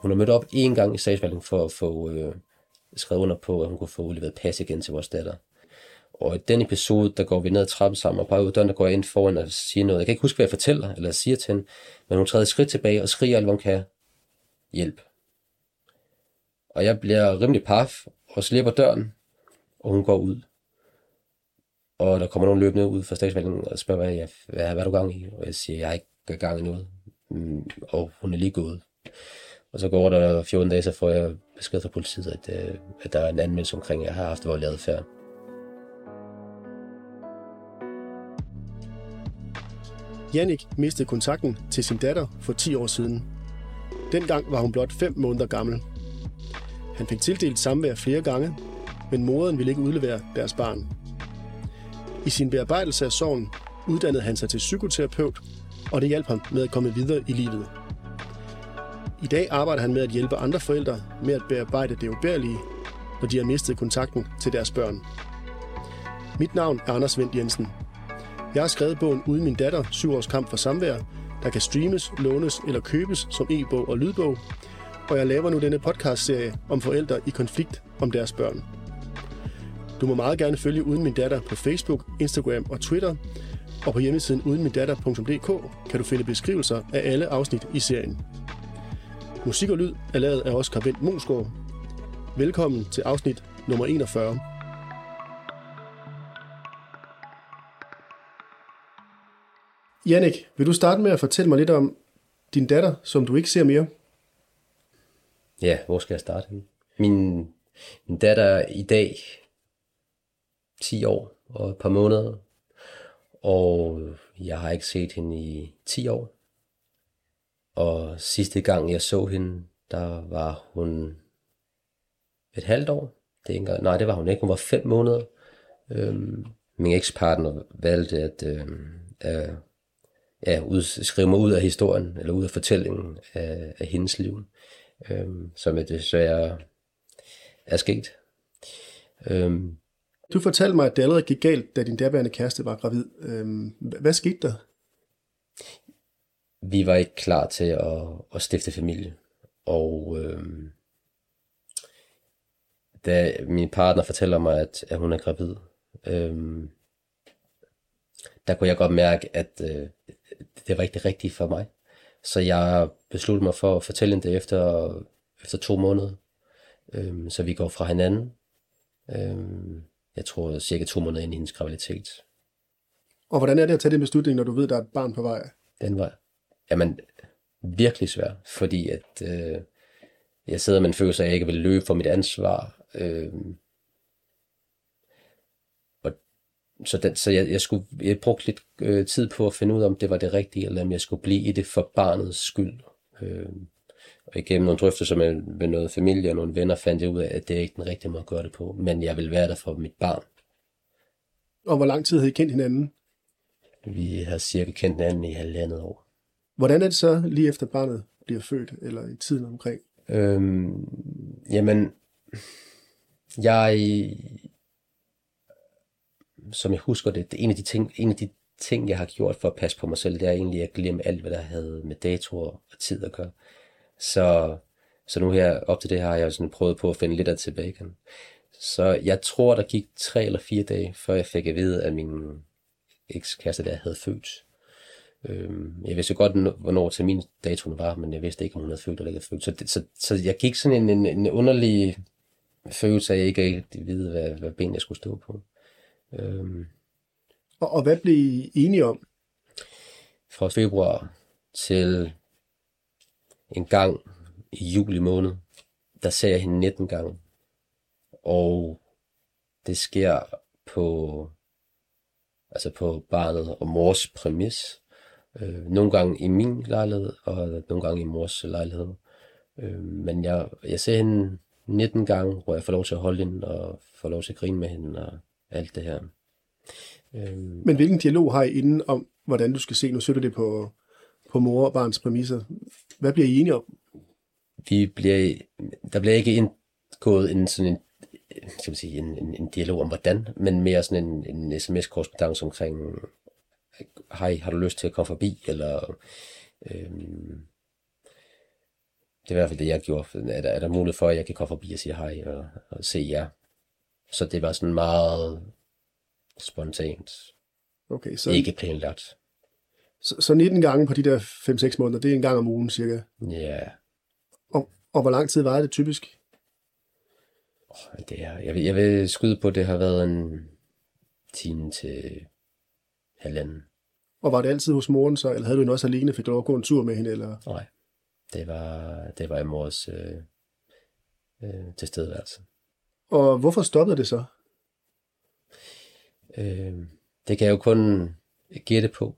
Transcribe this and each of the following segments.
hun har mødt op én gang i sagsvalgning for at få øh, skrevet under på, at hun kunne få udleveret pas igen til vores datter. Og i den episode, der går vi ned ad trappen sammen, og på ud døren, der går jeg ind foran og siger noget. Jeg kan ikke huske, hvad jeg fortæller eller siger til hende, men hun træder et skridt tilbage og skriger alt, hvad hun kan. Hjælp. Og jeg bliver rimelig paf og slipper døren, og hun går ud. Og der kommer nogen løbende ud fra statsvalgningen og spørger, hvad, jeg, hvad, hvad er du gang i? Og jeg siger, jeg er ikke gang i noget. Mm, og hun er lige gået. Og så går der 14 dage, så får jeg besked fra politiet, at, øh, at der er en anmeldelse omkring, at jeg har haft voldelig adfærd. Jannik mistede kontakten til sin datter for 10 år siden. Dengang var hun blot 5 måneder gammel. Han fik tildelt samvær flere gange, men moderen ville ikke udlevere deres barn. I sin bearbejdelse af sorgen uddannede han sig til psykoterapeut, og det hjalp ham med at komme videre i livet. I dag arbejder han med at hjælpe andre forældre med at bearbejde det ubærlige, når de har mistet kontakten til deres børn. Mit navn er Anders Vendt Jensen. Jeg har skrevet bogen Uden min datter, syv års kamp for samvær, der kan streames, lånes eller købes som e-bog og lydbog, og jeg laver nu denne podcastserie om forældre i konflikt om deres børn. Du må meget gerne følge Uden min datter på Facebook, Instagram og Twitter, og på hjemmesiden udenmindatter.dk kan du finde beskrivelser af alle afsnit i serien. Musik og lyd er lavet af Oscar Vendt Mosgaard. Velkommen til afsnit nummer 41. Jannik, vil du starte med at fortælle mig lidt om din datter, som du ikke ser mere? Ja, hvor skal jeg starte? Min, min datter er i dag 10 år og et par måneder, og jeg har ikke set hende i 10 år. Og sidste gang jeg så hende, der var hun et halvt år. Det er engang, nej, det var hun ikke. Hun var fem måneder. Øhm, min ekspartner valgte at øh, øh, ja, ud, skrive mig ud af historien, eller ud af fortællingen af, af hendes liv, øhm, som det desværre er sket. Øhm, du fortalte mig, at det allerede gik galt, da din derværende kæreste var gravid. Øhm, hvad skete der? Vi var ikke klar til at, at stifte familie. Og øhm, da min partner fortæller mig, at, at hun er gravid, øhm, der kunne jeg godt mærke, at øh, det var ikke det rigtige for mig. Så jeg besluttede mig for at fortælle hende det efter, efter to måneder. Øhm, så vi går fra hinanden. Øhm, jeg tror cirka to måneder ind i hendes graviditet. Og hvordan er det at tage den beslutning, når du ved, der er et barn på vej? Den var jamen, virkelig svær, fordi at øh, jeg sidder med en følelse af, at jeg ikke vil løbe for mit ansvar. Øh, og så den, så jeg, jeg, skulle, jeg brugte lidt øh, tid på at finde ud af, om det var det rigtige, eller om jeg skulle blive i det for barnets skyld. Øh, og igennem nogle drøftelser med, med noget familie og nogle venner, fandt jeg ud af, at det er ikke den rigtige måde at gøre det på, men jeg vil være der for mit barn. Og hvor lang tid havde I kendt hinanden? Vi har cirka kendt hinanden i halvandet år. Hvordan er det så lige efter barnet bliver født, eller i tiden omkring? Øhm, jamen, jeg, som jeg husker det, det er en af de ting, en af de ting, jeg har gjort for at passe på mig selv, det er egentlig at glemme alt, hvad der havde med datoer og tid at gøre. Så, så nu her, op til det her, har jeg sådan prøvet på at finde lidt af tilbage igen. Så jeg tror, der gik tre eller fire dage, før jeg fik at vide, at min ekskæreste der havde født. Øhm, jeg vidste godt, hvornår til min datoen var, men jeg vidste ikke, om hun havde født eller ikke født. Så, det, så, så jeg gik sådan en, en, en underlig følelse af, at jeg ikke rigtig vide, hvad, hvad ben jeg skulle stå på. Øhm, og, og hvad blev I enige om? Fra februar til en gang i juli måned, der ser jeg hende 19 gange. Og det sker på, altså på barnet og mors præmis. Øh, nogle gange i min lejlighed, og nogle gange i mors lejlighed. Øh, men jeg, jeg ser hende 19 gange, hvor jeg får lov til at holde hende, og får lov til at grine med hende, og alt det her. Øh, men hvilken dialog har I inden om, hvordan du skal se? Nu sætter det på, på mor og barns præmisser. Hvad bliver I enige om? Vi bliver, der bliver ikke indgået en sådan en, skal man sige, en, en, en dialog om hvordan, men mere sådan en, en sms-korrespondance omkring, hej, har du lyst til at komme forbi, eller øhm, det er i hvert fald det, jeg gjorde. Er der, er der mulighed for, at jeg kan komme forbi og sige hej og, og se jer? Så det var sådan meget spontant. Okay, så. Ikke planlagt. så, så 19 gange på de der 5-6 måneder, det er en gang om ugen cirka. Ja, Og, og hvor lang tid var det typisk? det er, jeg, vil, jeg vil skyde på, at det har været en time til halvanden. Og var det altid hos moren så, eller havde du hende også alene? Fik du lov at gå en tur med hende? Eller? Nej, det var, det var i mors øh, øh, tilstedeværelse. Og hvorfor stoppede det så? Øh, det kan jeg jo kun gætte på.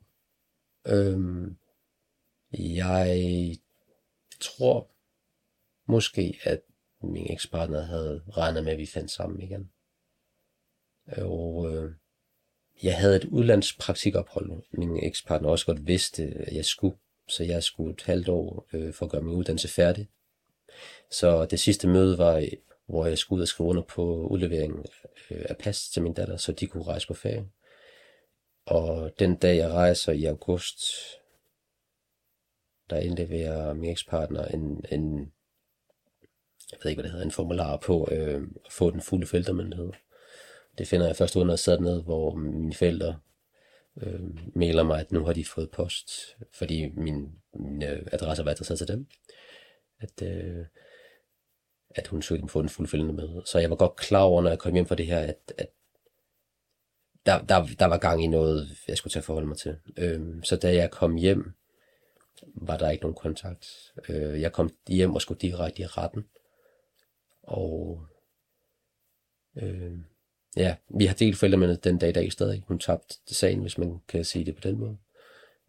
Øh, jeg tror måske, at min ekspartner havde regnet med, at vi fandt sammen igen. Og øh, jeg havde et udlandspraktikophold. Min ekspartner også godt vidste, at jeg skulle. Så jeg skulle et halvt år øh, for at gøre min uddannelse færdig. Så det sidste møde var, hvor jeg skulle ud og skrive under på udleveringen øh, af pas til min datter, så de kunne rejse på ferie. Og den dag, jeg rejser i august, der indleverer min ekspartner en, en jeg ved ikke, hvad det hedder, en formular på øh, at få den fulde forældremyndighed. Det finder jeg først ud, når jeg sad ned, hvor mine forældre øh, mailer mig, at nu har de fået post, fordi min, min øh, adresse var adresseret til dem, at, øh, at hun skulle få den fuldfældende med. Så jeg var godt klar over, når jeg kom hjem fra det her, at, at der, der, der var gang i noget, jeg skulle til at forholde mig til. Øh, så da jeg kom hjem, var der ikke nogen kontakt. Øh, jeg kom hjem og skulle direkte i retten. Og øh, ja, vi har delt forældremyndighed den dag i dag stadig. Hun tabte sagen, hvis man kan sige det på den måde.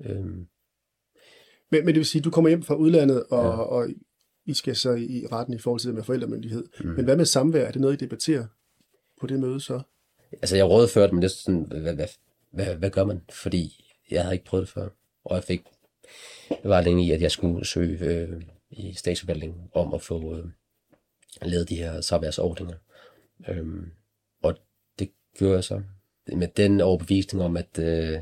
Øh, Men, men det vil sige, at du kommer hjem fra udlandet, og, Ja. og I skal så i retten i forhold til det med forældremyndighed. Mm. Men hvad med samvær? Er det noget, I debatterer på det møde så? altså jeg rådførte, men det er sådan, hvad, hvad, hvad, hvad gør man? Fordi jeg havde ikke prøvet det før. Og jeg fik, var længe i, at jeg skulle søge øh, i statsforvaltningen om at få øh, lavet de her samværsordninger. Øhm, gjorde jeg så. Med den overbevisning om, at, øh,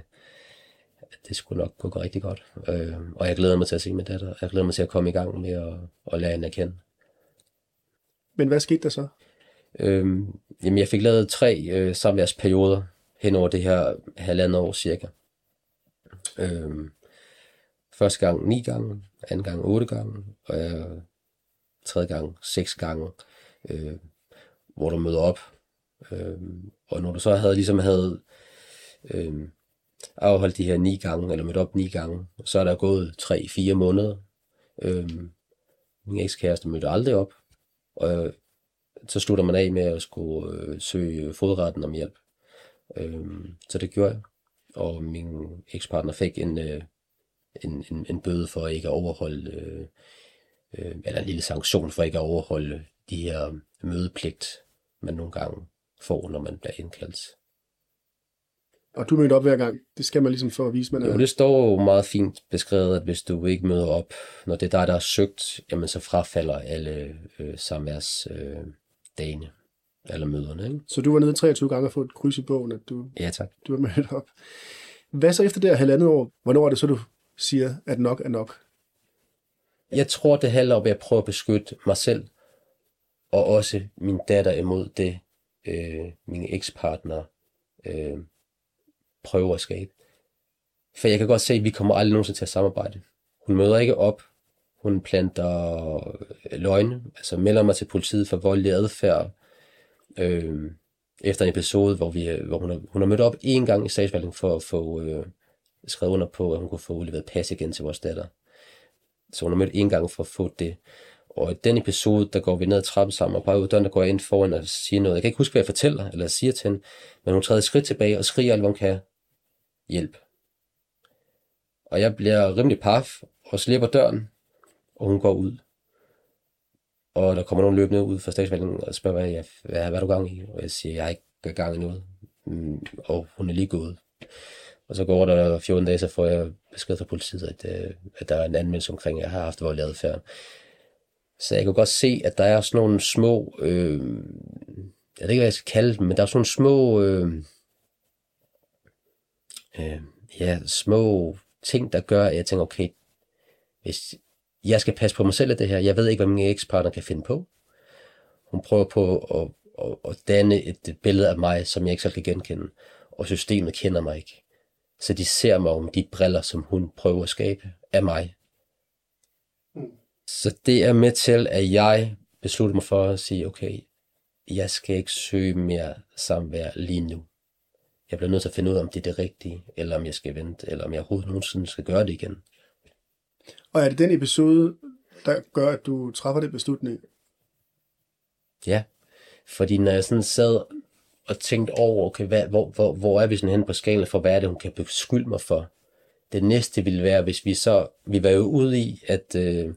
at det skulle nok gå rigtig godt. Øh, og jeg glæder mig til at se min datter. Jeg glæder mig til at komme i gang med at, at lære hende at kende. Men hvad skete der så? Øhm, jamen, jeg fik lavet tre øh, samværsperioder hen over det her halvandet år cirka. Øhm, første gang ni gange, anden gang otte gange, og øh, tredje gang seks gange, øh, hvor du møder op. Øhm, og når du så havde ligesom havde øh, afholdt de her ni gange, eller mødt op ni gange, så er der gået tre-fire måneder. Øh, min ekskæreste mødte aldrig op, og øh, så slutter man af med at skulle øh, søge fodretten om hjælp. Øh, så det gjorde jeg. Og min ekspartner fik en, øh, en, en, en bøde for ikke at overholde, øh, øh, eller en lille sanktion for ikke at overholde de her mødepligt, man nogle gange får, når man bliver indkaldt. Og du mødte op hver gang. Det skal man ligesom for at vise, man Jo, er... det står jo meget fint beskrevet, at hvis du ikke møder op, når det er dig, der har søgt, jamen så frafalder alle øh, samværs øh, dagene, eller møderne, ikke? Så du var nede 23 gange og få et kryds i bogen, at du, Ja, tak. du var mødt op. Hvad så efter det her halvandet år? Hvornår er det så, du siger, at nok er nok? Jeg tror, det handler om at prøve at beskytte mig selv, og også min datter imod det, øh, min ekspartner øh, prøver at skabe. For jeg kan godt se, at vi kommer aldrig nogensinde til at samarbejde. Hun møder ikke op. Hun planter øh, løgne, altså melder mig til politiet for voldelig adfærd. Øh, efter en episode, hvor, vi, hvor hun, har, hun har mødt op en gang i statsvalgningen for at få øh, skrevet under på, at hun kunne få udleveret pas igen til vores datter. Så hun har mødt en gang for at få det. Og i den episode, der går vi ned ad trappen sammen, og bare ud af døren, der går jeg ind foran og siger noget. Jeg kan ikke huske, hvad jeg fortæller, eller siger til hende, men hun træder et skridt tilbage og skriger alt, hvad hun kan. Hjælp. Og jeg bliver rimelig paf, og slipper døren, og hun går ud. Og der kommer nogen løbende ud fra statsvalgningen og spørger, hvad, jeg, hvad, hvad er du gang i? Og jeg siger, jeg er ikke gang i noget. Mm, og hun er lige gået. Og så går der 14 dage, så får jeg besked fra politiet, at, øh, at der er en anmeldelse omkring, at jeg har haft voldelig adfærd. Så jeg kunne godt se, at der er sådan nogle små, øh, jeg ved ikke, hvad jeg skal kalde dem, men der er sådan nogle små, øh, øh, ja, små ting, der gør, at jeg tænker, okay, hvis jeg skal passe på mig selv af det her. Jeg ved ikke, hvad min ekspartner kan finde på. Hun prøver på at, at, at danne et billede af mig, som jeg ikke selv kan genkende. Og systemet kender mig ikke. Så de ser mig om de briller, som hun prøver at skabe af mig. Så det er med til, at jeg beslutter mig for at sige, okay, jeg skal ikke søge mere samvær lige nu. Jeg bliver nødt til at finde ud af, om det er det rigtige, eller om jeg skal vente, eller om jeg overhovedet nogensinde skal gøre det igen. Og er det den episode, der gør, at du træffer det beslutning? Ja, fordi når jeg sådan sad og tænkte over, okay, hvad, hvor, hvor, hvor er vi sådan hen på skala for, hvad er det, hun kan beskylde mig for? Det næste ville være, hvis vi så, vi var jo ude i, at, øh,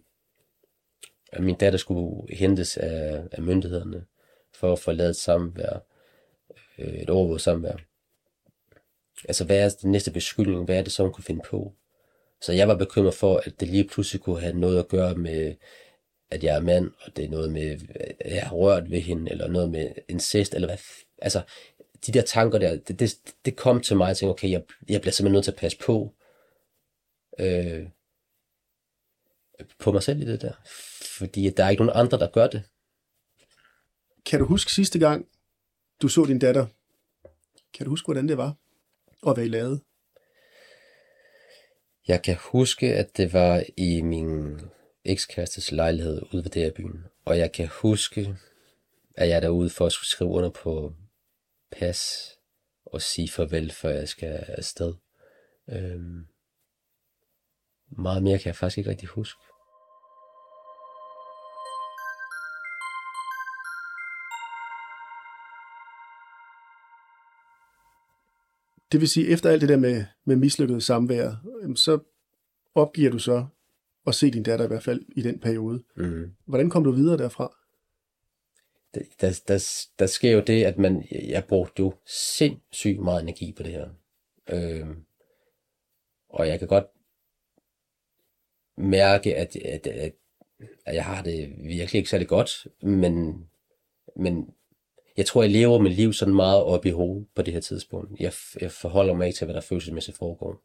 at min datter skulle hentes af, af myndighederne for at få lavet samvær, øh, et overvåget samvær. Altså, hvad er den næste beskyldning? Hvad er det så, hun kunne finde på? Så jeg var bekymret for, at det lige pludselig kunne have noget at gøre med, at jeg er mand, og det er noget med, at jeg har rørt ved hende, eller noget med incest, eller hvad. Altså, de der tanker der, det, det, det kom til mig, og tænkte, okay, jeg, jeg bliver simpelthen nødt til at passe på, øh, på mig selv i det der. Fordi der er ikke nogen andre, der gør det. Kan du huske sidste gang, du så din datter? Kan du huske, hvordan det var? Og hvad I lavede? Jeg kan huske, at det var i min ekskærestes lejlighed ude ved byen. Og jeg kan huske, at jeg er derude for at skulle skrive under på pas og sige farvel, før jeg skal afsted. Øhm, meget mere kan jeg faktisk ikke rigtig huske. Det vil sige, efter alt det der med, med mislykket samvær, så opgiver du så at se din datter i hvert fald i den periode. Mm. Hvordan kom du videre derfra? Der, der, der, der sker jo det, at man, jeg brugte jo sindssygt meget energi på det her. Øhm, og jeg kan godt mærke, at, at, at, at jeg har det virkelig ikke særlig godt, men, men jeg tror, jeg lever mit liv sådan meget op i hovedet på det her tidspunkt. Jeg, jeg forholder mig ikke til, hvad der følelsesmæssigt foregår.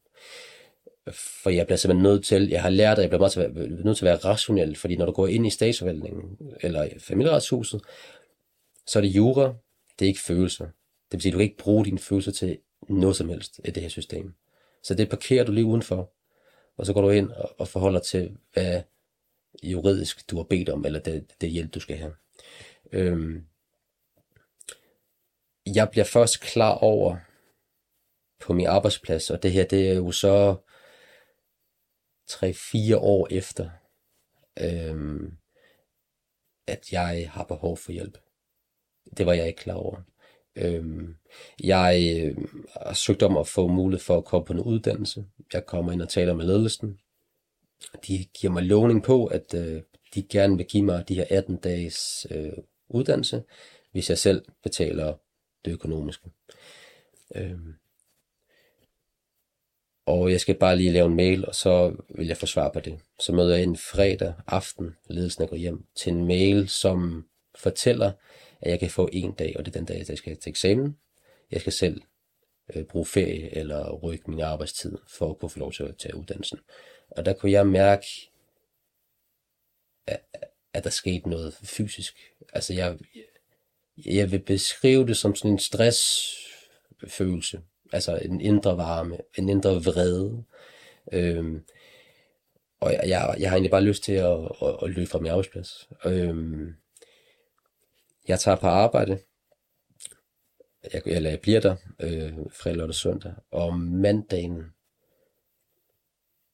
For jeg bliver simpelthen nødt til, jeg har lært, at jeg bliver meget til, nødt til at være rationel, fordi når du går ind i statsforvaltningen, eller familieretshuset, så er det jura, det er ikke følelser. Det vil sige, at du kan ikke bruge dine følelser til noget som helst i det her system. Så det parkerer du lige udenfor, og så går du ind og, og forholder til, hvad juridisk du har bedt om, eller det, det hjælp, du skal have. Øhm, jeg bliver først klar over på min arbejdsplads, og det her, det er jo så 3-4 år efter, øhm, at jeg har behov for hjælp. Det var jeg ikke klar over. Øhm, jeg øh, har søgt om at få mulighed for at komme på en uddannelse. Jeg kommer ind og taler med ledelsen. De giver mig lovning på, at øh, de gerne vil give mig de her 18 dages øh, uddannelse, hvis jeg selv betaler det økonomiske. Øhm. Og jeg skal bare lige lave en mail, og så vil jeg få svar på det. Så møder jeg en fredag aften, ledelsen er gået hjem, til en mail, som fortæller, at jeg kan få en dag, og det er den dag, jeg skal til eksamen. Jeg skal selv øh, bruge ferie eller rykke min arbejdstid for at kunne få lov til at tage uddannelsen. Og der kunne jeg mærke, at, at der skete noget fysisk. Altså jeg, jeg vil beskrive det som sådan en stressfølelse. Altså en indre varme, en indre vrede. Øhm, og jeg, jeg, jeg har egentlig bare lyst til at, at, at løbe fra min arbejdsplads. Øhm, jeg tager på arbejde. Jeg, eller jeg bliver der øh, fredag, lørdag og søndag. Og mandagen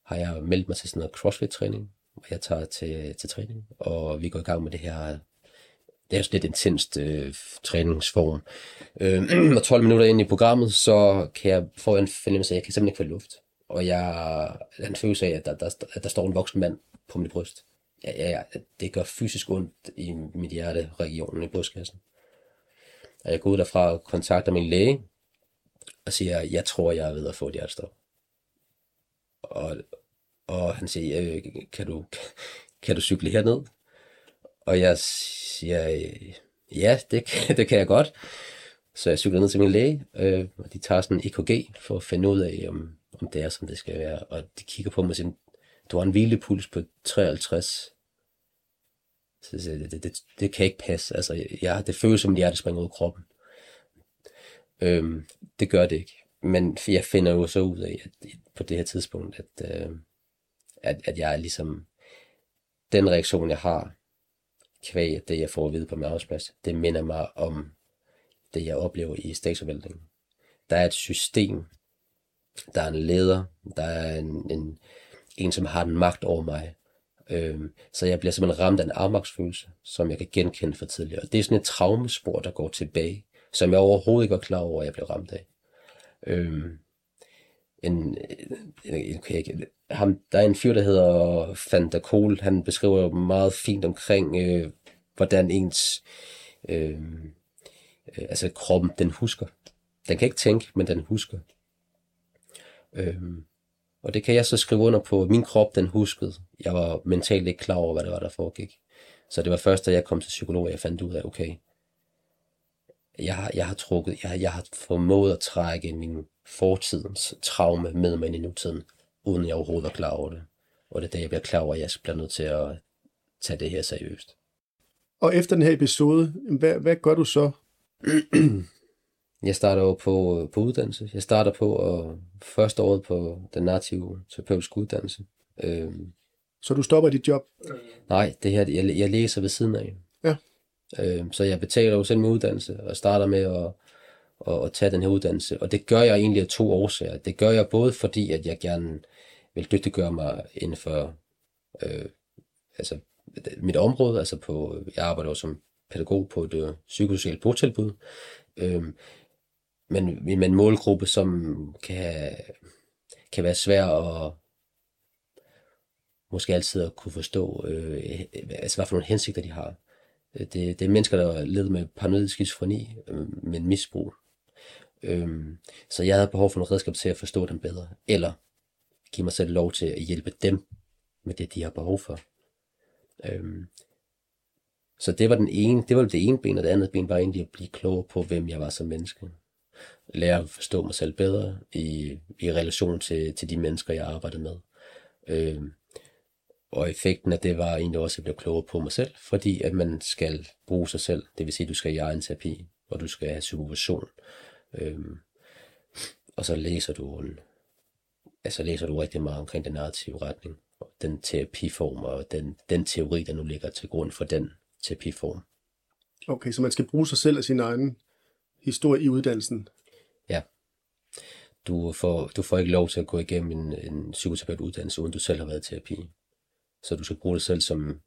har jeg meldt mig til sådan noget crossfit-træning. Jeg tager til, til træning, og vi går i gang med det her det er jo lidt intenst øh, træningsform. Øh, og 12 minutter ind i programmet, så kan jeg få en fornemmelse af, at jeg kan simpelthen ikke få luft. Og jeg har en følelse af, at der, der, at der står en voksen mand på mit bryst. Ja, ja, ja, det gør fysisk ondt i mit hjerte, regionen i brystkassen. Og jeg går ud derfra og kontakter min læge, og siger, jeg tror, jeg er ved at få et hjertestop. Og, og han siger, øh, kan du, kan du cykle herned? Og jeg siger, ja, det, det kan jeg godt. Så jeg cykler ned til min læge, øh, og de tager sådan en EKG for at finde ud af, om, om det er, som det skal være. Og de kigger på mig og siger, du har en hvilepuls på 53. Så det, det, det, det kan ikke passe. Altså, jeg, det føles som, at hjertet springer ud af kroppen. Øhm, det gør det ikke. Men jeg finder jo så ud af, at på det her tidspunkt, at, øh, at, at jeg er ligesom, den reaktion, jeg har, kvæg det, jeg får at vide på min arbejdsplads, det minder mig om det, jeg oplever i statsforvaltningen. Der er et system, der er en leder, der er en, en, en som har en magt over mig. Øhm, så jeg bliver simpelthen ramt af en afmagtsfølelse, som jeg kan genkende for tidligere. Og det er sådan et traumespor, der går tilbage, som jeg overhovedet ikke var klar over, at jeg blev ramt af. Øhm, en, en, en, en, ham, der er en fyr, der hedder Van der Kohl, han beskriver jo meget fint omkring, øh, hvordan ens øh, øh, altså kroppen, den husker. Den kan ikke tænke, men den husker. Øh, og det kan jeg så skrive under på. Min krop, den huskede. Jeg var mentalt ikke klar over, hvad det var, der foregik. Så det var først, da jeg kom til psykolog, at jeg fandt ud af, okay, jeg, har, jeg har trukket, jeg, jeg har formået at trække min fortidens traume med mig ind i nutiden, uden jeg overhovedet var klar over det. Og det er da, jeg bliver klar over, at jeg bliver nødt til at tage det her seriøst. Og efter den her episode, hvad, hvad gør du så? jeg starter jo på, på uddannelse. Jeg starter på og første året på den native terapeutiske uddannelse. Øhm, så du stopper dit job? Nej, det her, jeg, jeg læser ved siden af. Ja. Øh, så jeg betaler jo selv min uddannelse og starter med at, at, at tage den her uddannelse. Og det gør jeg egentlig af to årsager. Det gør jeg både fordi, at jeg gerne vil dygtiggøre mig inden for øh, altså mit område, altså på, jeg arbejder jo som pædagog på et øh, psykosocialt botilbud, Øh, men med en målgruppe, som kan, kan være svær at måske altid at kunne forstå, øh, altså hvad for nogle hensigter de har. Øh, det, det er mennesker, der led med paranoid skizofreni, øh, men misbrug. Øhm, så jeg havde behov for nogle redskaber til at forstå dem bedre, eller give mig selv lov til at hjælpe dem med det, de har behov for. Øhm, så det var den ene, det var det ene ben, og det andet ben var egentlig at blive klogere på, hvem jeg var som menneske. Lære at forstå mig selv bedre i, i relation til, til de mennesker, jeg arbejdede med. Øhm, og effekten af det var egentlig også at blive klogere på mig selv, fordi at man skal bruge sig selv. Det vil sige, at du skal i egen terapi, og du skal have supervision. Øhm, og så læser du altså læser du rigtig meget omkring den narrative retning den terapiform og den, den teori, der nu ligger til grund for den terapiform. Okay, så man skal bruge sig selv og sin egen historie i uddannelsen? Ja. Du får, du får ikke lov til at gå igennem en, en psykoterapeutuddannelse, uden du selv har været i terapi. Så du skal bruge dig selv som,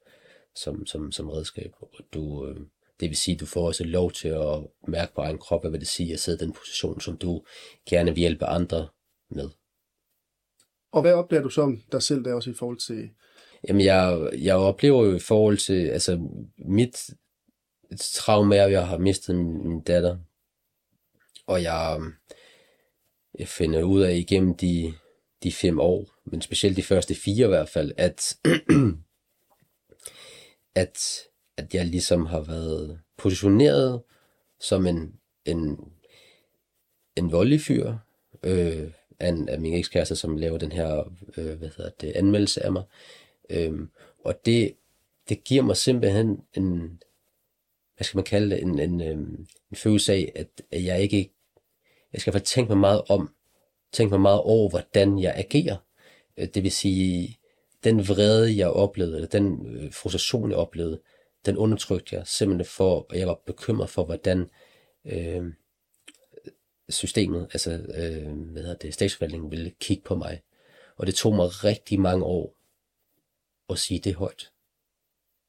som, som, som redskab. Du, øh, det vil sige, at du får også lov til at mærke på egen krop, hvad det sige at sidde i den position, som du gerne vil hjælpe andre med. Og hvad oplever du så om dig selv der også i forhold til... Jamen, jeg, jeg oplever jo i forhold til, altså mit traume er, at jeg har mistet min, min datter. Og jeg, jeg finder ud af igennem de, de fem år, men specielt de første fire i hvert fald, at, at, at jeg ligesom har været positioneret som en, en, en voldelig fyr, øh, af, af min ekskæreste, som laver den her øh, hvad hedder det, anmeldelse af mig. Øh, og det, det giver mig simpelthen en, hvad skal man kalde det, en, en, øhm, en følelse af, at, at jeg ikke, jeg skal tænke mig meget om, tænke mig meget over, hvordan jeg agerer. Øh, det vil sige, den vrede, jeg oplevede, eller den øh, frustration, jeg oplevede, den undertrykte jeg simpelthen for, og jeg var bekymret for, hvordan øh, systemet, altså øh, hvad hedder det, statsforvaltningen ville kigge på mig. Og det tog mig rigtig mange år at sige det højt.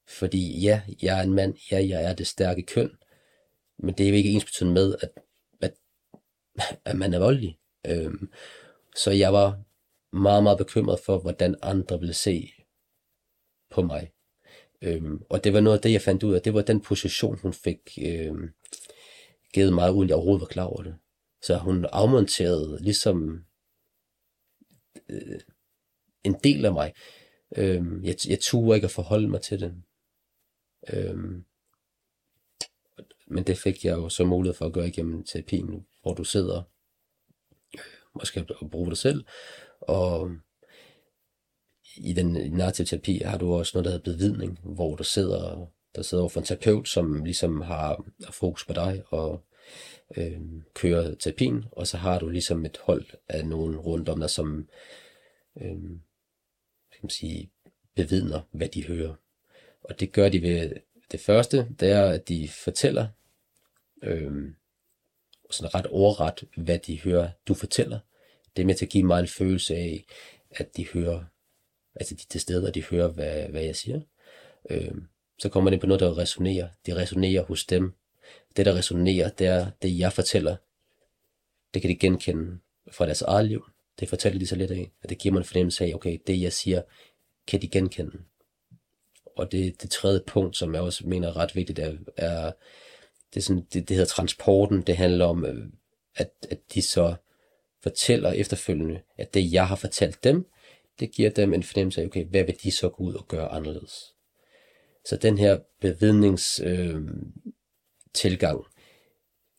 Fordi ja, jeg er en mand, ja, jeg er det stærke køn, men det er jo ikke ens betydende med, at, at, at man er voldelig. Øhm, så jeg var meget, meget bekymret for, hvordan andre ville se på mig. Øhm, og det var noget af det, jeg fandt ud af. Det var den position, hun fik øhm, givet mig, uden jeg overhovedet var klar over det. Så hun afmonterede ligesom øh, en del af mig. Øhm, jeg, jeg turde ikke at forholde mig til den. Øhm, men det fik jeg jo så mulighed for at gøre igennem terapien, hvor du sidder måske skal bruge dig selv, og i den narrative terapi har du også noget, der hedder bevidning, hvor du sidder, der sidder over for en terapeut, som ligesom har fokus på dig og øh, kører terapien, og så har du ligesom et hold af nogen rundt om dig, som øh, skal man sige, bevidner, hvad de hører. Og det gør de ved det første, det er, at de fortæller, øh, sådan ret overret, hvad de hører, du fortæller. Det er med til at give mig en følelse af, at de hører, altså de til stede, og de hører, hvad, hvad jeg siger. Øh, så kommer det på noget, der resonerer. Det resonerer hos dem. Det, der resonerer, det er det, jeg fortæller. Det kan de genkende fra deres eget liv. Det fortæller de så lidt af. Og det giver mig en fornemmelse af, okay, det jeg siger, kan de genkende. Og det, det tredje punkt, som jeg også mener er ret vigtigt, er, er det, er sådan, det, det hedder transporten. Det handler om, øh, at, at de så fortæller efterfølgende, at det jeg har fortalt dem, det giver dem en fornemmelse af, okay, hvad vil de så gå ud og gøre anderledes? Så den her bevidnings øh, tilgang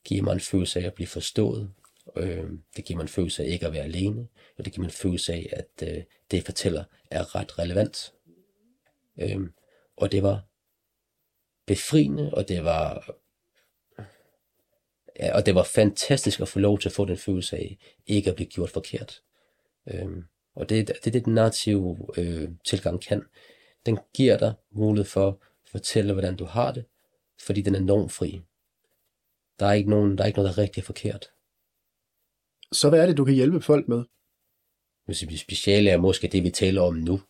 giver mig en følelse af at blive forstået. Øh, det giver mig en følelse af ikke at være alene, og det giver mig en følelse af, at øh, det jeg fortæller er ret relevant. Øh, og det var befriende, og det var og det var fantastisk at få lov til at få den følelse af ikke at blive gjort forkert. Øhm, og det, det er det, den narrative øh, tilgang kan. Den giver dig mulighed for at fortælle, hvordan du har det, fordi den er normfri. Der er ikke, nogen, der er ikke noget, der er rigtig forkert. Så hvad er det, du kan hjælpe folk med? Det speciale er måske det, vi taler om nu.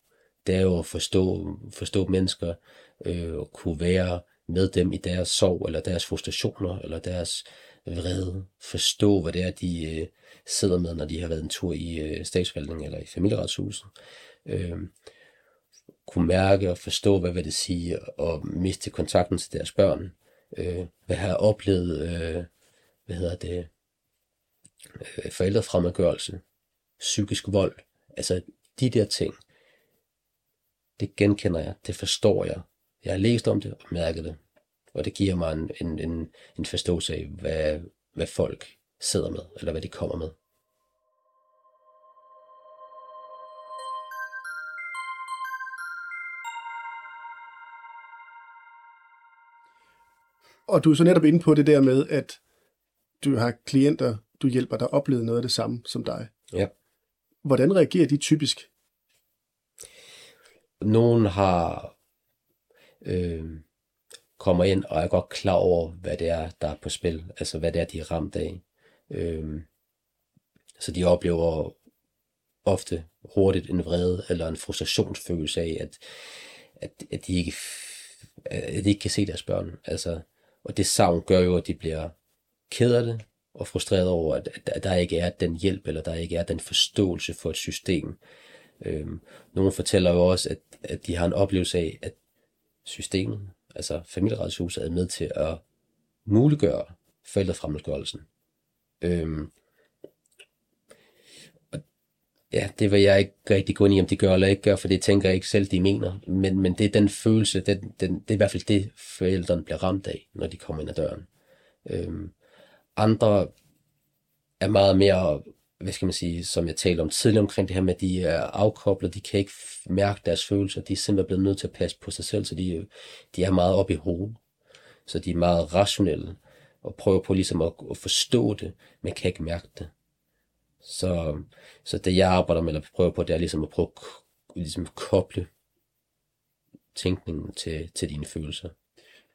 Det er jo at forstå, forstå mennesker, øh, og kunne være med dem i deres sorg, eller deres frustrationer, eller deres vrede. Forstå, hvad det er, de øh, sidder med, når de har været en tur i øh, statsforvaltningen eller i familieretshuset. Øh, kunne mærke og forstå, hvad vil det sige at miste kontakten til deres børn. Øh, hvad har oplevet, øh, hvad hedder det, øh, forældrefremmedgørelse, psykisk vold. Altså de der ting, det genkender jeg, det forstår jeg. Jeg har læst om det og mærket det. Og det giver mig en, en, en, en forståelse af, hvad, hvad folk sidder med, eller hvad de kommer med. Og du er så netop inde på det der med, at du har klienter, du hjælper, der oplevet noget af det samme som dig. Ja. Hvordan reagerer de typisk? Nogen har øh, kommer ind og er godt klar over, hvad det er, der er på spil. Altså hvad det er, de er ramt af. Øhm, så de oplever ofte hurtigt en vrede eller en frustrationsfølelse af, at, at, at, de ikke, at de ikke kan se deres børn. Altså, og det savn gør jo, at de bliver ked af det, og frustreret over, at, at der ikke er den hjælp, eller der ikke er den forståelse for et system. Øhm, nogle fortæller jo også, at, at de har en oplevelse af, at systemet, altså familieretshuset, er med til at muliggøre forældrefremmedgørelsen. Øhm, ja, det vil jeg ikke rigtig gå ind i, om de gør eller ikke gør, for det tænker jeg ikke selv, de mener. Men, men det er den følelse, den, den, det er i hvert fald det, forældrene bliver ramt af, når de kommer ind ad døren. Øhm, andre er meget mere, hvad skal man sige, som jeg talte om tidligere omkring det her med, at de er afkoblet, de kan ikke mærke deres følelser, de er simpelthen blevet nødt til at passe på sig selv, så de, de er meget oppe i hovedet. Så de er meget rationelle og prøver på ligesom at, at forstå det, men kan ikke mærke det. Så, så det jeg arbejder med, eller prøver på, det er ligesom at prøve at ligesom koble tænkningen til, til dine følelser.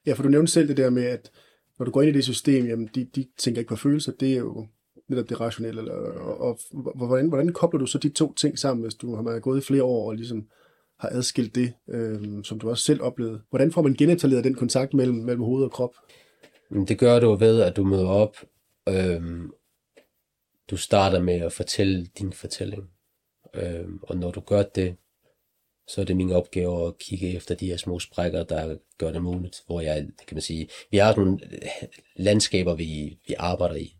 Ja, for du nævnte selv det der med, at når du går ind i det system, jamen de, de tænker ikke på følelser, det er jo netop det rationelle. Og, og, og hvordan, hvordan kobler du så de to ting sammen, hvis du har gået i flere år og ligesom har adskilt det, øh, som du også selv oplevede? Hvordan får man genetableret den kontakt mellem, mellem hoved og krop? Det gør du ved, at du møder op øh, du starter med at fortælle din fortælling. Øh, og når du gør det, så er det min opgave at kigge efter de her små sprækker, der gør det muligt, hvor jeg, kan man sige, vi har nogle landskaber, vi, vi arbejder i.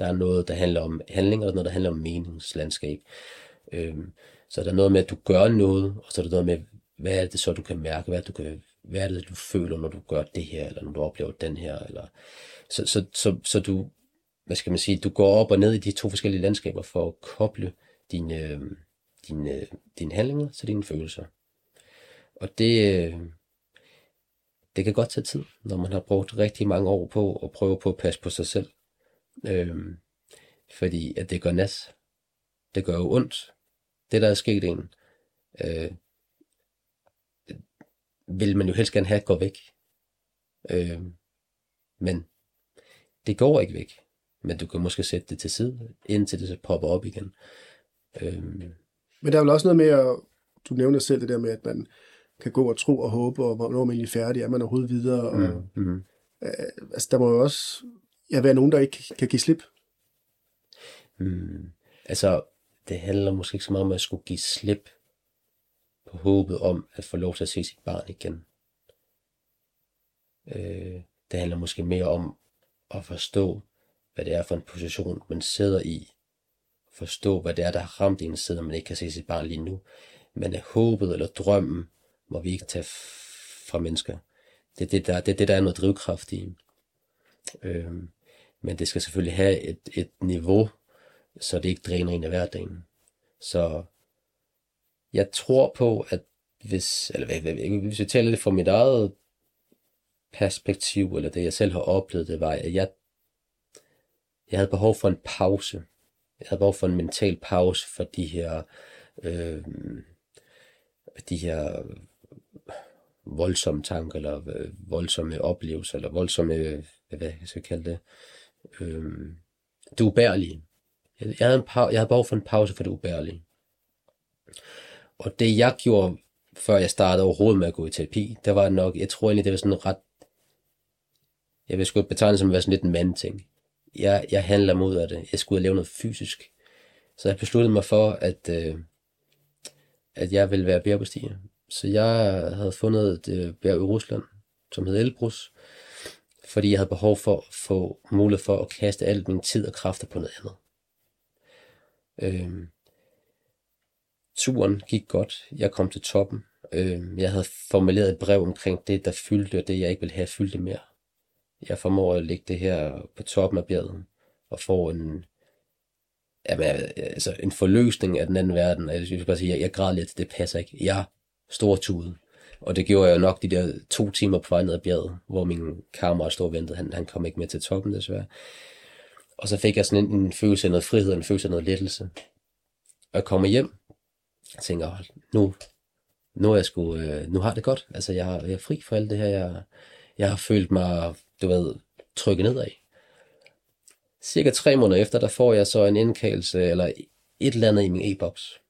Der er noget, der handler om handling, og noget, der handler om meningslandskab. Øhm, så der er noget med, at du gør noget, og så er der noget med, hvad er det så, du kan mærke, hvad, du kan, hvad er det, du føler, når du gør det her, eller når du oplever den her, eller så, så, så, så du, hvad skal man sige, du går op og ned i de to forskellige landskaber for at koble dine, øhm, dine, øh, dine handlinger til dine følelser. Og det, øh, det kan godt tage tid, når man har brugt rigtig mange år på at prøve på at passe på sig selv. Øhm, fordi at det gør nas. Det gør jo ondt. Det, der er sket en, øh, vil man jo helst gerne have, går væk. Øh, men det går ikke væk. Men du kan måske sætte det til side, indtil det så popper op igen. Øh, Men der er vel også noget med, at du nævner selv det der med, at man kan gå og tro og håbe, og hvornår man egentlig er færdig, er man overhovedet videre. Og, mm, mm. øh, altså, der må jo også ja, være nogen, der ikke kan give slip. Mm. Altså, det handler måske ikke så meget om at skulle give slip på håbet om at få lov til at se sit barn igen. Øh, det handler måske mere om at forstå, hvad det er for en position, man sidder i. Forstå, hvad det er, der har ramt en side, man ikke kan se sit barn lige nu. Men at håbet eller drømmen, må vi ikke tage fra mennesker. Det er det, der, det, er det, der er noget drivkraft i. Øh, men det skal selvfølgelig have et, et niveau, så det ikke dræner en af hverdagen. Så jeg tror på, at hvis, eller hvis jeg taler lidt fra mit eget perspektiv, eller det jeg selv har oplevet, det var, at jeg, jeg havde behov for en pause. Jeg havde behov for en mental pause for de her, øh, de her voldsomme tanker, eller øh, voldsomme oplevelser, eller voldsomme, øh, hvad jeg skal kalde det, øh, det ubærlige. Jeg, jeg, havde en jeg havde behov for en pause for det ubærlige. Og det jeg gjorde, før jeg startede overhovedet med at gå i terapi, der var nok, jeg tror egentlig, det var sådan ret, jeg vil sgu betegne som at være sådan lidt en mandting. Jeg, jeg handler mod af det. Øh, jeg skulle lave noget fysisk. Så jeg besluttede mig for, at, øh, at jeg ville være bjergbestiger. Så jeg havde fundet et øh, bjerg i Rusland, som hed Elbrus, fordi jeg havde behov for at få mulighed for at kaste alt min tid og kræfter på noget andet. Øhm, turen gik godt. Jeg kom til toppen. Øhm, jeg havde formuleret et brev omkring det, der fyldte, og det, jeg ikke ville have, fyldte mere. Jeg formår at lægge det her på toppen af bjerget, og få en, jamen, altså, en forløsning af den anden verden. Jeg vil bare sige, jeg, jeg græd lidt, det passer ikke. Jeg stor tude. Og det gjorde jeg nok de der to timer på vej ned ad bjerget, hvor min kammerat stod og ventede. Han, han kom ikke med til toppen, desværre. Og så fik jeg sådan en, en følelse af noget frihed, en følelse af noget lettelse. Og jeg kommer hjem, og tænker, nu, nu er jeg sgu, øh, nu har det godt. Altså, jeg, jeg er fri for alt det her. Jeg, jeg har følt mig, du ved, trykket nedad. Cirka tre måneder efter, der får jeg så en indkaldelse, eller et eller andet i min e-boks.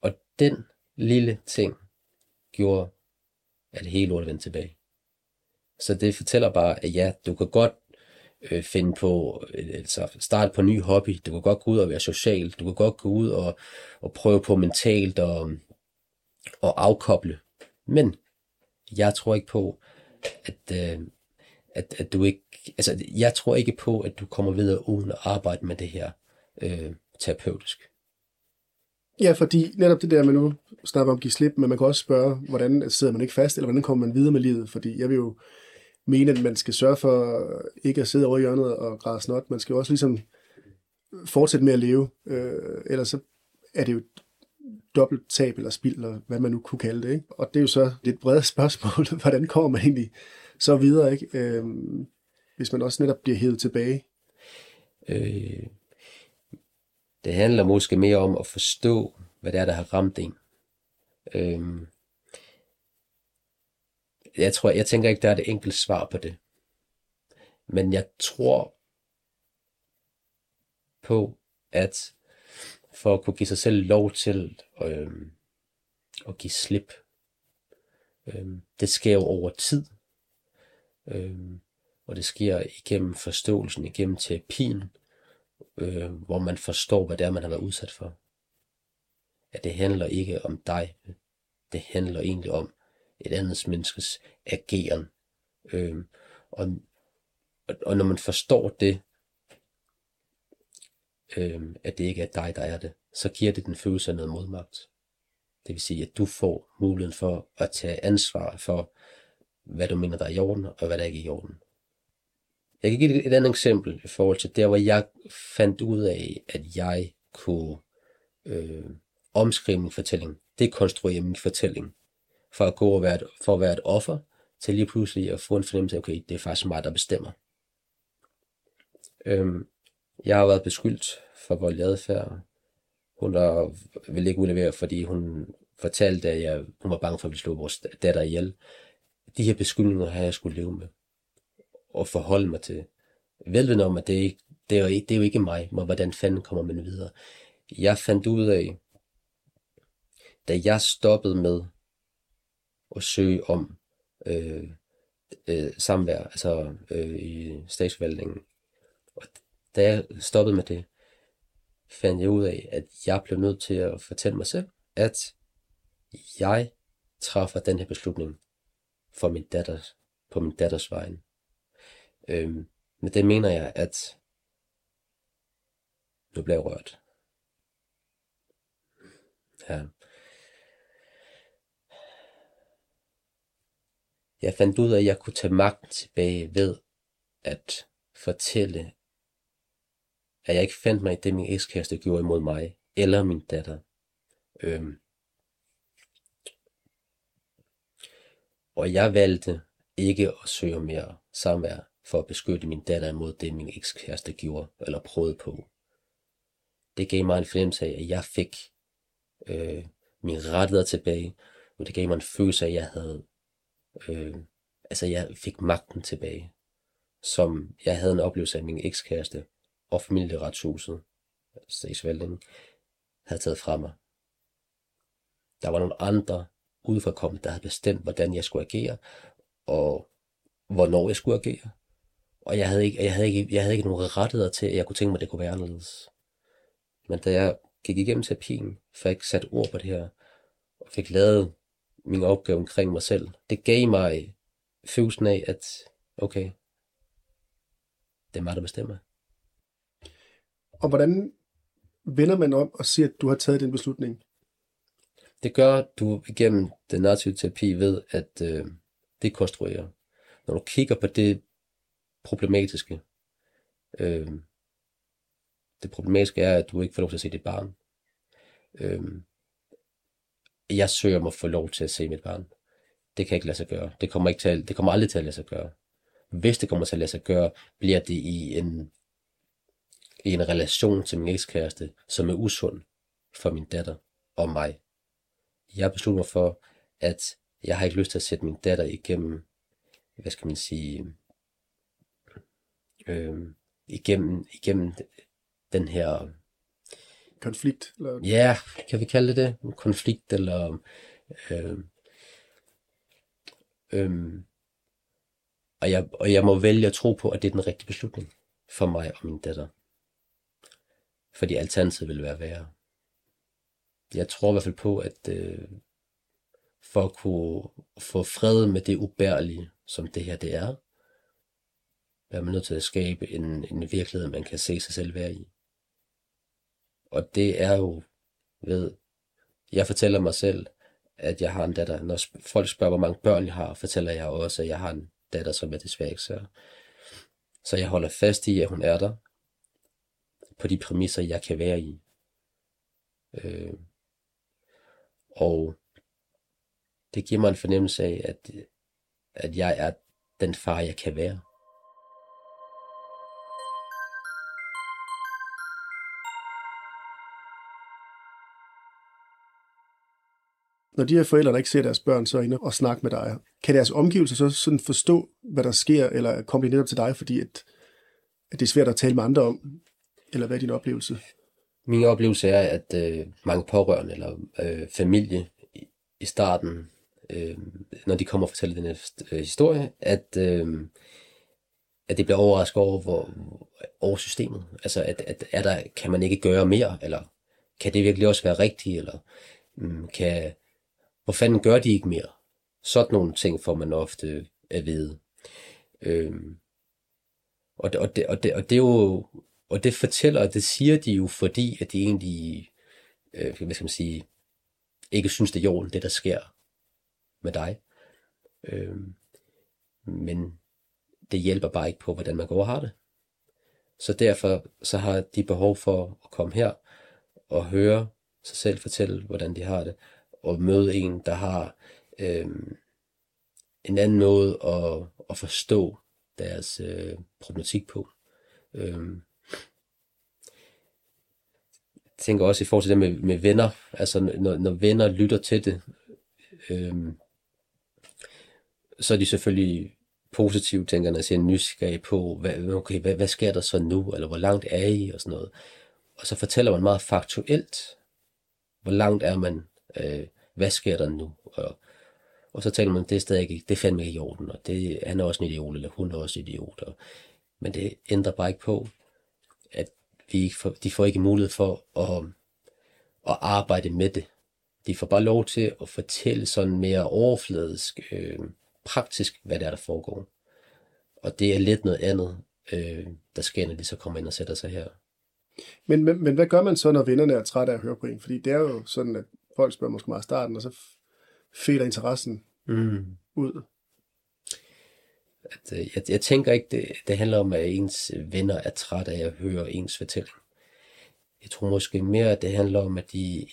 Og den lille ting gjorde, at hele lort vendt tilbage. Så det fortæller bare, at ja, du kan godt øh, finde på, øh, altså starte på en ny hobby. Du kan godt gå ud og være social. Du kan godt gå ud og, og prøve på mentalt og, og afkoble. Men jeg tror ikke på, at, øh, at, at du ikke, altså jeg tror ikke på, at du kommer videre uden at arbejde med det her øh, terapeutisk. Ja, fordi netop det der med nu snakker om at give slip, men man kan også spørge, hvordan sidder man ikke fast, eller hvordan kommer man videre med livet? Fordi jeg vil jo mene, at man skal sørge for ikke at sidde over i hjørnet og græde snot. Man skal jo også ligesom fortsætte med at leve. Øh, ellers så er det jo dobbelt tab eller spild, eller hvad man nu kunne kalde det. Ikke? Og det er jo så lidt bredt spørgsmål, hvordan kommer man egentlig så videre, ikke? Øh, hvis man også netop bliver hævet tilbage. Øh, det handler måske mere om at forstå, hvad det er, der har ramt en. Øhm, jeg tror, jeg tænker ikke, der er det enkelt svar på det. Men jeg tror på, at for at kunne give sig selv lov til øhm, at give slip, øhm, det sker jo over tid. Øhm, og det sker igennem forståelsen, igennem terapien, øh, hvor man forstår, hvad det er, man har været udsat for. At det handler ikke om dig. Det handler egentlig om, et andet menneskes ageren. Øh, og, og når man forstår det, øh, at det ikke er dig, der er det, så giver det den følelse af noget modmagt. Det vil sige, at du får muligheden for at tage ansvar for, hvad du mener, der er i orden, og hvad der ikke er i orden. Jeg kan give et andet eksempel i forhold til der, hvor jeg fandt ud af, at jeg kunne øh, omskrive min fortælling, dekonstruere min fortælling, for at gå og være et, for at være et offer, til lige pludselig at få en fornemmelse af, okay, det er faktisk mig, der bestemmer. Øhm, jeg har været beskyldt for voldelig adfærd. Hun der ville ikke udlevere, fordi hun fortalte, at jeg, hun var bange for at vi slå vores datter ihjel. De her beskyldninger har jeg skulle leve med og forholde mig til. Velvidende om, at det, ikke, det, er jo, det er jo ikke mig, men hvordan fanden kommer man videre. Jeg fandt ud af, da jeg stoppede med at søge om øh, øh, samvær, altså øh, i statsforvaltningen, og da jeg stoppede med det, fandt jeg ud af, at jeg blev nødt til at fortælle mig selv, at jeg træffer den her beslutning for min datter, på min datters vegne. Øhm, men det mener jeg, at nu bliver jeg rørt. Ja. Jeg fandt ud af, at jeg kunne tage magten tilbage ved at fortælle, at jeg ikke fandt mig i det, min ekskæreste gjorde imod mig, eller min datter. Øhm. Og jeg valgte ikke at søge mere samvær for at beskytte min datter imod det, min ekskæreste gjorde eller prøvede på. Det gav mig en fornemmelse af, at jeg fik øh, mine rettigheder tilbage, og det gav mig en følelse af, at jeg havde, øh, altså jeg fik magten tilbage, som jeg havde en oplevelse af min ekskæreste og familieretshuset, statsvalgningen, havde taget fra mig. Der var nogle andre udefrakommende, der havde bestemt, hvordan jeg skulle agere, og hvornår jeg skulle agere. Og jeg havde ikke, jeg havde ikke, jeg havde ikke nogen rettigheder til, at jeg kunne tænke mig, at det kunne være anderledes. Men da jeg gik igennem terapien, fik sat ord på det her, og fik lavet min opgave omkring mig selv, det gav mig følelsen af, at okay, det er mig, der bestemmer. Og hvordan vender man om og siger, at du har taget den beslutning? Det gør du igennem den narrative terapi ved at øh, dekonstruere. Når du kigger på det problematiske, øh, det problematiske er, at du ikke får lov til at se dit barn. Øh, jeg søger mig at få lov til at se mit barn. Det kan ikke lade sig gøre. Det kommer, ikke til, det kommer aldrig til at lade sig gøre. Hvis det kommer til at lade sig gøre, bliver det i en, i en relation til min ekskæreste, som er usund for min datter og mig. Jeg beslutter mig for, at jeg har ikke lyst til at sætte min datter igennem, hvad skal man sige, øh, igennem, igennem den her konflikt? Eller? Ja, kan vi kalde det det? En konflikt, eller... Øh, øh, og, jeg, og jeg må vælge at tro på, at det er den rigtige beslutning for mig og min datter. Fordi alternativet vil være værre. Jeg tror i hvert fald på, at øh, for at kunne få fred med det ubærlige, som det her det er, er man nødt til at skabe en, en virkelighed, man kan se sig selv være i. Og det er jo ved, jeg fortæller mig selv, at jeg har en datter. Når folk spørger, hvor mange børn jeg har, fortæller jeg også, at jeg har en datter, som er desværre ikke så. Så jeg holder fast i, at hun er der, på de præmisser, jeg kan være i. Øh, og det giver mig en fornemmelse af, at, at jeg er den far, jeg kan være. Når de her forældre, der ikke ser deres børn, så er inde og snakke med dig, kan deres omgivelser så sådan forstå, hvad der sker, eller komme de netop til dig, fordi at, at det er svært at tale med andre om? Eller hvad er din oplevelse? Min oplevelse er, at øh, mange pårørende eller øh, familie i, i starten, øh, når de kommer og fortæller den her øh, historie, at, øh, at det bliver overrasket over, hvor, over systemet. Altså, at, at er der, kan man ikke gøre mere, eller kan det virkelig også være rigtigt, eller øh, kan, hvor fanden gør de ikke mere? Sådan nogle ting får man ofte at vide. Øhm, og, det, og, det, og, det, og det er jo, og det fortæller, det siger de jo, fordi at de egentlig, øh, hvad skal man sige, ikke synes, det er jorden, det der sker med dig. Øhm, men det hjælper bare ikke på, hvordan man går og har det. Så derfor så har de behov for at komme her og høre sig selv, fortælle, hvordan de har det, og møde en, der har øh, en anden måde at, at forstå deres øh, problematik på. Øh, jeg tænker også i forhold til det med, med venner, altså når, når venner lytter til det, øh, så er de selvfølgelig positive, tænker jeg, ser nysgerrige på, hvad, okay, hvad, hvad sker der så nu, eller hvor langt er I, og sådan noget. Og så fortæller man meget faktuelt, hvor langt er man, øh, hvad sker der nu, og, og så taler man, det er stadig ikke, det er fandme ikke i orden, og det, han er også en idiot, eller hun er også en idiot, og, men det ændrer bare ikke på, at vi ikke får, de får ikke mulighed for at, at arbejde med det. De får bare lov til at fortælle sådan mere overfladisk, øh, praktisk, hvad det er, der foregår. Og det er lidt noget andet, øh, der sker, når de så kommer ind og sætter sig her. Men, men, men hvad gør man så, når vennerne er trætte af at høre på en? Fordi det er jo sådan, at folk spørger måske meget i starten, og så fælder interessen mm. ud. At, øh, jeg, jeg tænker ikke, det, det handler om, at ens venner er trætte af at høre ens fortælling. Jeg tror måske mere, at det handler om, at de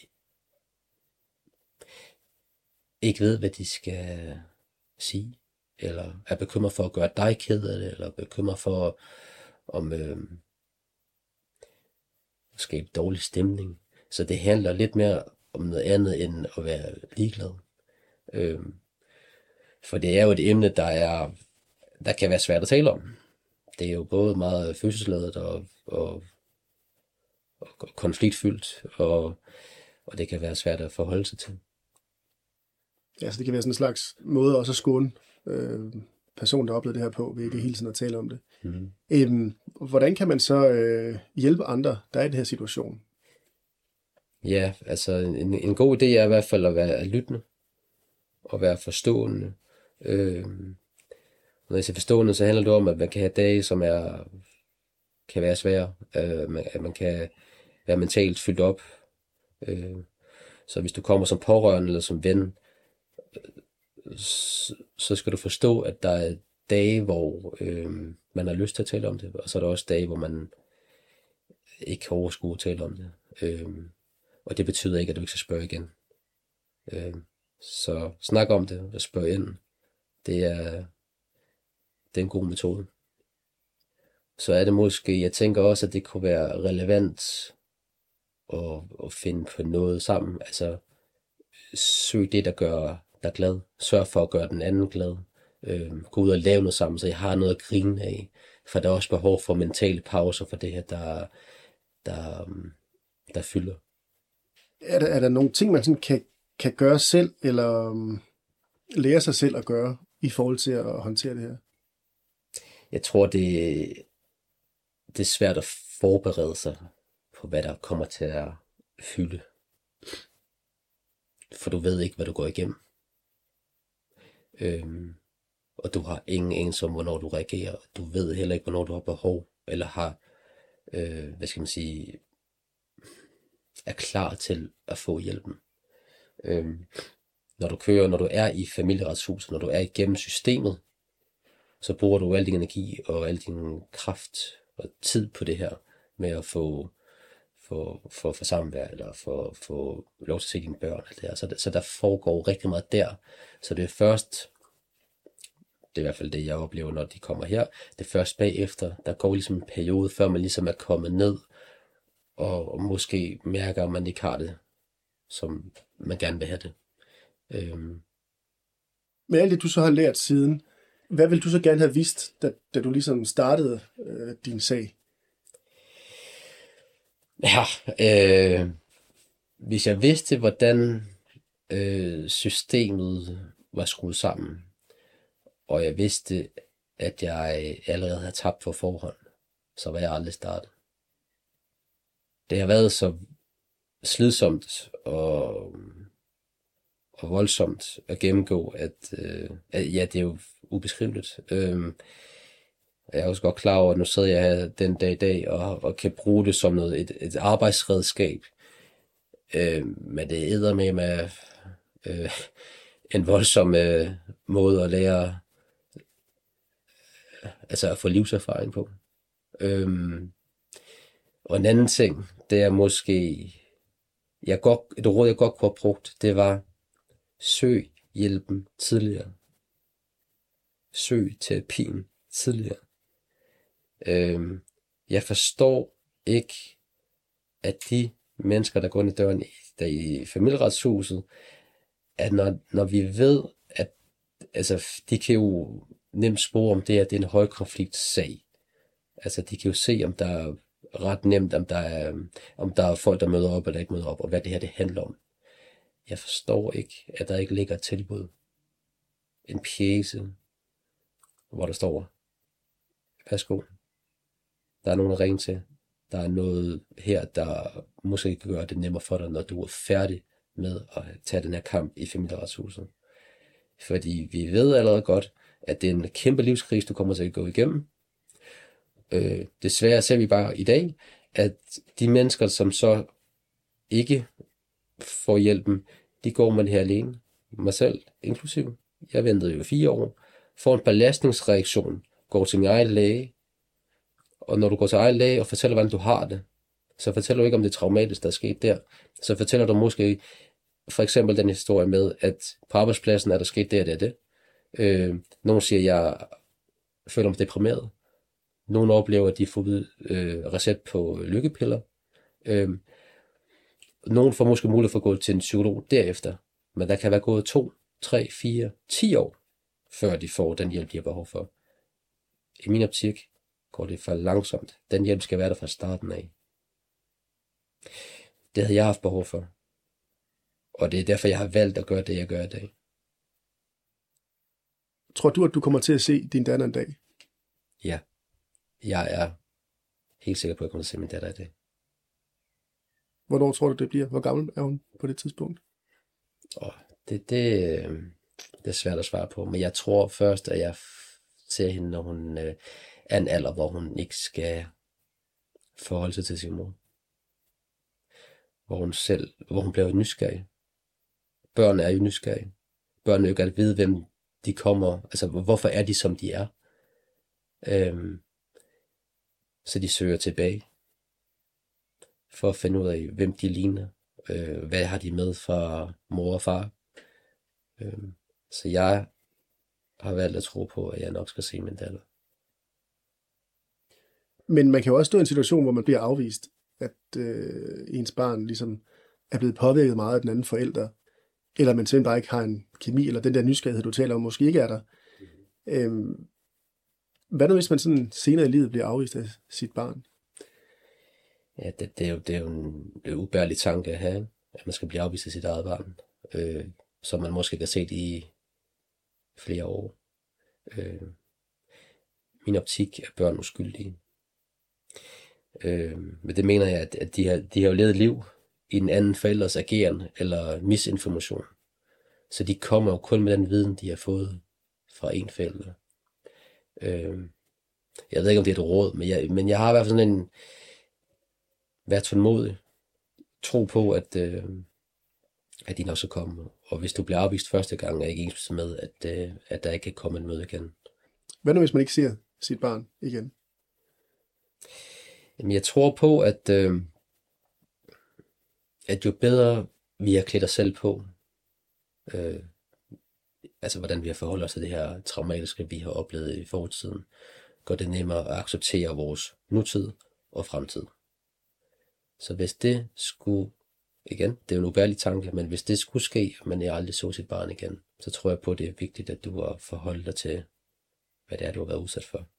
ikke ved, hvad de skal sige, eller er bekymret for at gøre dig ked af det, eller bekymret for om øh, at skabe dårlig stemning. Så det handler lidt mere om noget andet end at være ligeglad. Øh, for det er jo et emne, der er der kan være svært at tale om. Det er jo både meget følelsesladet og, og, og konfliktfyldt, og, og det kan være svært at forholde sig til. Ja, så det kan være sådan en slags måde også at skåne øh, personen, der oplevede det her på, ved ikke hele tiden at tale om det. Mm. Øhm, hvordan kan man så øh, hjælpe andre, der er i den her situation? Ja, altså en, en god idé er i hvert fald at være lyttende, og være forstående. Øh, når jeg siger forstående, så handler det om, at man kan have dage, som er, kan være svære. Øh, at man kan være mentalt fyldt op. Øh, så hvis du kommer som pårørende eller som ven, så skal du forstå, at der er dage, hvor øh, man har lyst til at tale om det, og så er der også dage, hvor man ikke kan overskue at tale om det. Øh, og det betyder ikke, at du ikke skal spørge igen. Øh, så snak om det og spørg ind. Det er, det er en god metode. Så er det måske, jeg tænker også, at det kunne være relevant at, at finde på noget sammen. Altså, søg det, der gør dig glad. Sørg for at gøre den anden glad. Øh, gå ud og lave noget sammen, så jeg har noget at grine af. For der er også behov for mentale pauser for det her, der, der, der fylder. Er der, er der nogle ting, man sådan kan, kan gøre selv, eller um, lære sig selv at gøre, i forhold til at håndtere det her? Jeg tror, det, det er svært at forberede sig på, hvad der kommer til at fylde. For du ved ikke, hvad du går igennem. Øhm, og du har ingen anelse om, hvornår du reagerer. Du ved heller ikke, hvornår du har behov, eller har, øh, hvad skal man sige, er klar til at få hjælpen. Øhm, når du kører, når du er i familieretshuset, når du er igennem systemet, så bruger du al din energi og al din kraft og tid på det her med at få for, for, for samvær, eller for, for lov til at se dine børn. Alt det her. Så, der, så der foregår rigtig meget der. Så det er først, det er i hvert fald det, jeg oplever, når de kommer her, det er først bagefter, der går ligesom en periode, før man ligesom er kommet ned, og, måske mærker, at man ikke har det, som man gerne vil have det. Øhm. Men alt det, du så har lært siden, hvad vil du så gerne have vidst, da, da du ligesom startede øh, din sag? Ja, øh, hvis jeg vidste, hvordan øh, systemet var skruet sammen, og jeg vidste, at jeg allerede havde tabt for forhånd, så var jeg aldrig startet. Det har været så slidsomt og, og voldsomt at gennemgå, at, øh, at ja, det er jo ubeskriveligt. Øh, jeg er også godt klar over, at nu sidder jeg her den dag i dag og, og kan bruge det som noget, et, et arbejdsredskab. Øh, men det æder med med øh, en voldsom øh, måde at lære, øh, altså at få livserfaring på. Øh, og en anden ting, det er måske jeg godt, et råd, jeg godt kunne have brugt, det var, søg hjælpen tidligere. Søg terapien tidligere. Øhm, jeg forstår ikke, at de mennesker, der går ind i døren i, der i familieretshuset, at når, når vi ved, at altså, de kan jo nemt spore, om det er, det er en højkonfliktsag. Altså, de kan jo se, om der er ret nemt, om der er, om der er folk, der møder op eller ikke møder op, og hvad det her det handler om. Jeg forstår ikke, at der ikke ligger et tilbud. En pjæse, hvor der står, værsgo, der er nogen at ringe til. Der er noget her, der måske kan gøre det nemmere for dig, når du er færdig med at tage den her kamp i familieretshuset. Fordi vi ved allerede godt, at det er en kæmpe livskrise, du kommer til at gå igennem. Øh, desværre ser vi bare i dag, at de mennesker, som så ikke får hjælpen, de går man her alene. Mig selv inklusiv. Jeg ventede jo fire år. Får en belastningsreaktion. Går til min egen læge. Og når du går til egen læge og fortæller, hvordan du har det, så fortæller du ikke om det traumatiske, der er sket der. Så fortæller du måske for eksempel den historie med, at på arbejdspladsen er der sket det og det og det. Øh, nogen siger, at jeg føler mig deprimeret. Nogle oplever, at de får øh, recept på lykkepiller. Øh, nogen får måske mulighed for at gå til en psykolog derefter. Men der kan være gået to, tre, fire, ti år, før de får den hjælp, de har behov for. I min optik går det for langsomt. Den hjælp skal være der fra starten af. Det havde jeg haft behov for. Og det er derfor, jeg har valgt at gøre det, jeg gør i dag. Tror du, at du kommer til at se din datter en dag? Ja. Jeg er helt sikker på, at jeg kommer til at se min datter i dag. Hvornår tror du, det bliver? Hvor gammel er hun på det tidspunkt? Oh, det, det, øh, det er svært at svare på, men jeg tror først, at jeg ser hende, når hun øh, er en alder, hvor hun ikke skal forholde sig til sin mor. Hvor hun selv, hvor hun bliver nysgerrig. Børn er jo nysgerrige. Børn vil jo gerne vide, hvem de kommer, altså hvorfor er de, som de er. Øhm, så de søger tilbage for at finde ud af, hvem de ligner. Øh, hvad har de med fra mor og far. Øh, så jeg har valgt at tro på, at jeg nok skal se min datter. Men man kan jo også stå i en situation, hvor man bliver afvist, at øh, ens barn ligesom er blevet påvirket meget af den anden forælder, eller man simpelthen bare ikke har en kemi, eller den der nysgerrighed, du taler om, måske ikke er der. Mm. Øhm, hvad nu, hvis man sådan senere i livet bliver afvist af sit barn? Ja, det, det, er, jo, det er jo en, det er en ubærlig tanke at have, at man skal blive afvist af sit eget barn, øh, som man måske kan se det i flere år. Øh, min optik er børn uskyldige. Øh, men det mener jeg, at, at de, har, de har jo levet liv i en anden forældres ageren eller misinformation. Så de kommer jo kun med den viden, de har fået fra en forælder. Øh, jeg ved ikke, om det er et råd, men jeg, men jeg har i hvert fald sådan en, vær tålmodig. Tro på, at, øh, at de nok skal komme. Og hvis du bliver afvist første gang, er ikke ens med, at, øh, at der ikke kan komme en møde igen. Hvad nu, hvis man ikke ser sit barn igen? Jamen, jeg tror på, at, øh, at jo bedre vi har klædt os selv på, øh, altså hvordan vi har forholdt os til det her traumatiske, vi har oplevet i fortiden, gør det nemmere at acceptere vores nutid og fremtid. Så hvis det skulle, igen, det er jo en ubærlig tanke, men hvis det skulle ske, at man aldrig så sit barn igen, så tror jeg på, at det er vigtigt, at du har forholdt dig til, hvad det er, du har været udsat for.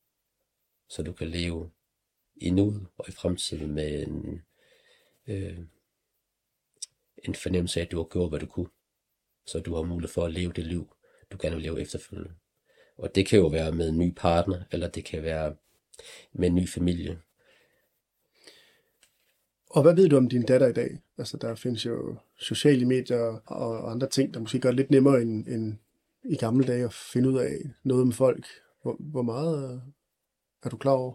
Så du kan leve i nuet og i fremtiden med en, øh, en fornemmelse af, at du har gjort, hvad du kunne. Så du har mulighed for at leve det liv, du gerne vil leve efterfølgende. Og det kan jo være med en ny partner, eller det kan være med en ny familie, og hvad ved du om din datter i dag? Altså, der findes jo sociale medier og andre ting, der måske gør det lidt nemmere end, end i gamle dage at finde ud af noget med folk. Hvor, hvor meget er du klar over?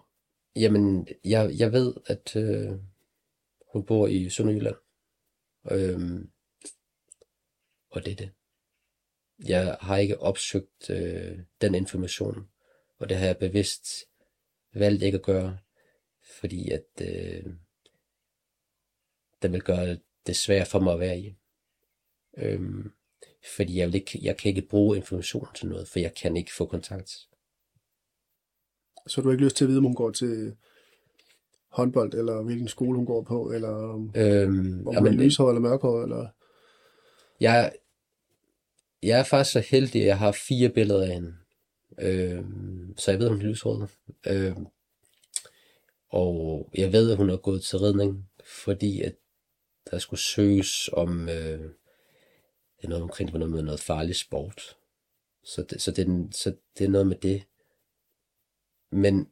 Jamen, jeg, jeg ved, at øh, hun bor i Sønderjylland. Øhm, og det er det. Jeg har ikke opsøgt øh, den information, og det har jeg bevidst valgt ikke at gøre, fordi at øh, den vil gøre det svært for mig at være i. Øhm, fordi jeg, vil ikke, jeg kan ikke bruge information til noget, for jeg kan ikke få kontakt. Så du har ikke lyst til at vide, om hun går til håndbold, eller hvilken skole hun går på, eller om Øhm, hun er lyshår eller mørkhår, eller... jeg, jeg er faktisk så heldig, at jeg har fire billeder af hende. Øh, så jeg ved, hun er lyshåret. Øh, og jeg ved, at hun er gået til redning, fordi at der skulle søges om øh, det er noget omkring noget med noget farlig sport. Så det, så, det, så det er noget med det. Men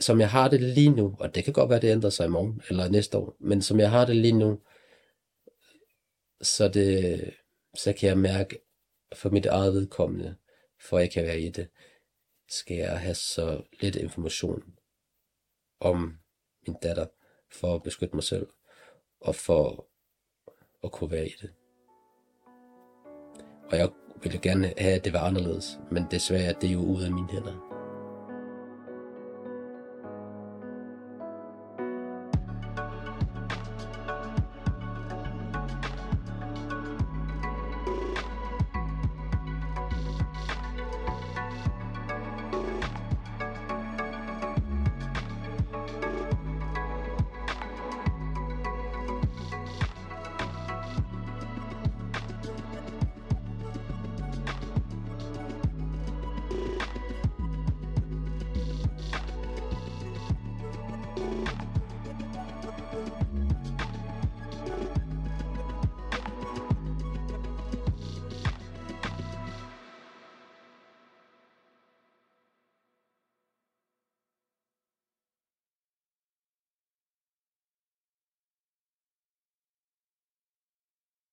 som jeg har det lige nu, og det kan godt være, det ændrer sig i morgen eller næste år, men som jeg har det lige nu, så, det, så kan jeg mærke for mit eget vedkommende, for jeg kan være i det, skal jeg have så lidt information om min datter, for at beskytte mig selv, og for at kunne være i det. Og jeg ville gerne have, at det var anderledes, men desværre det er jo ude af mine hænder.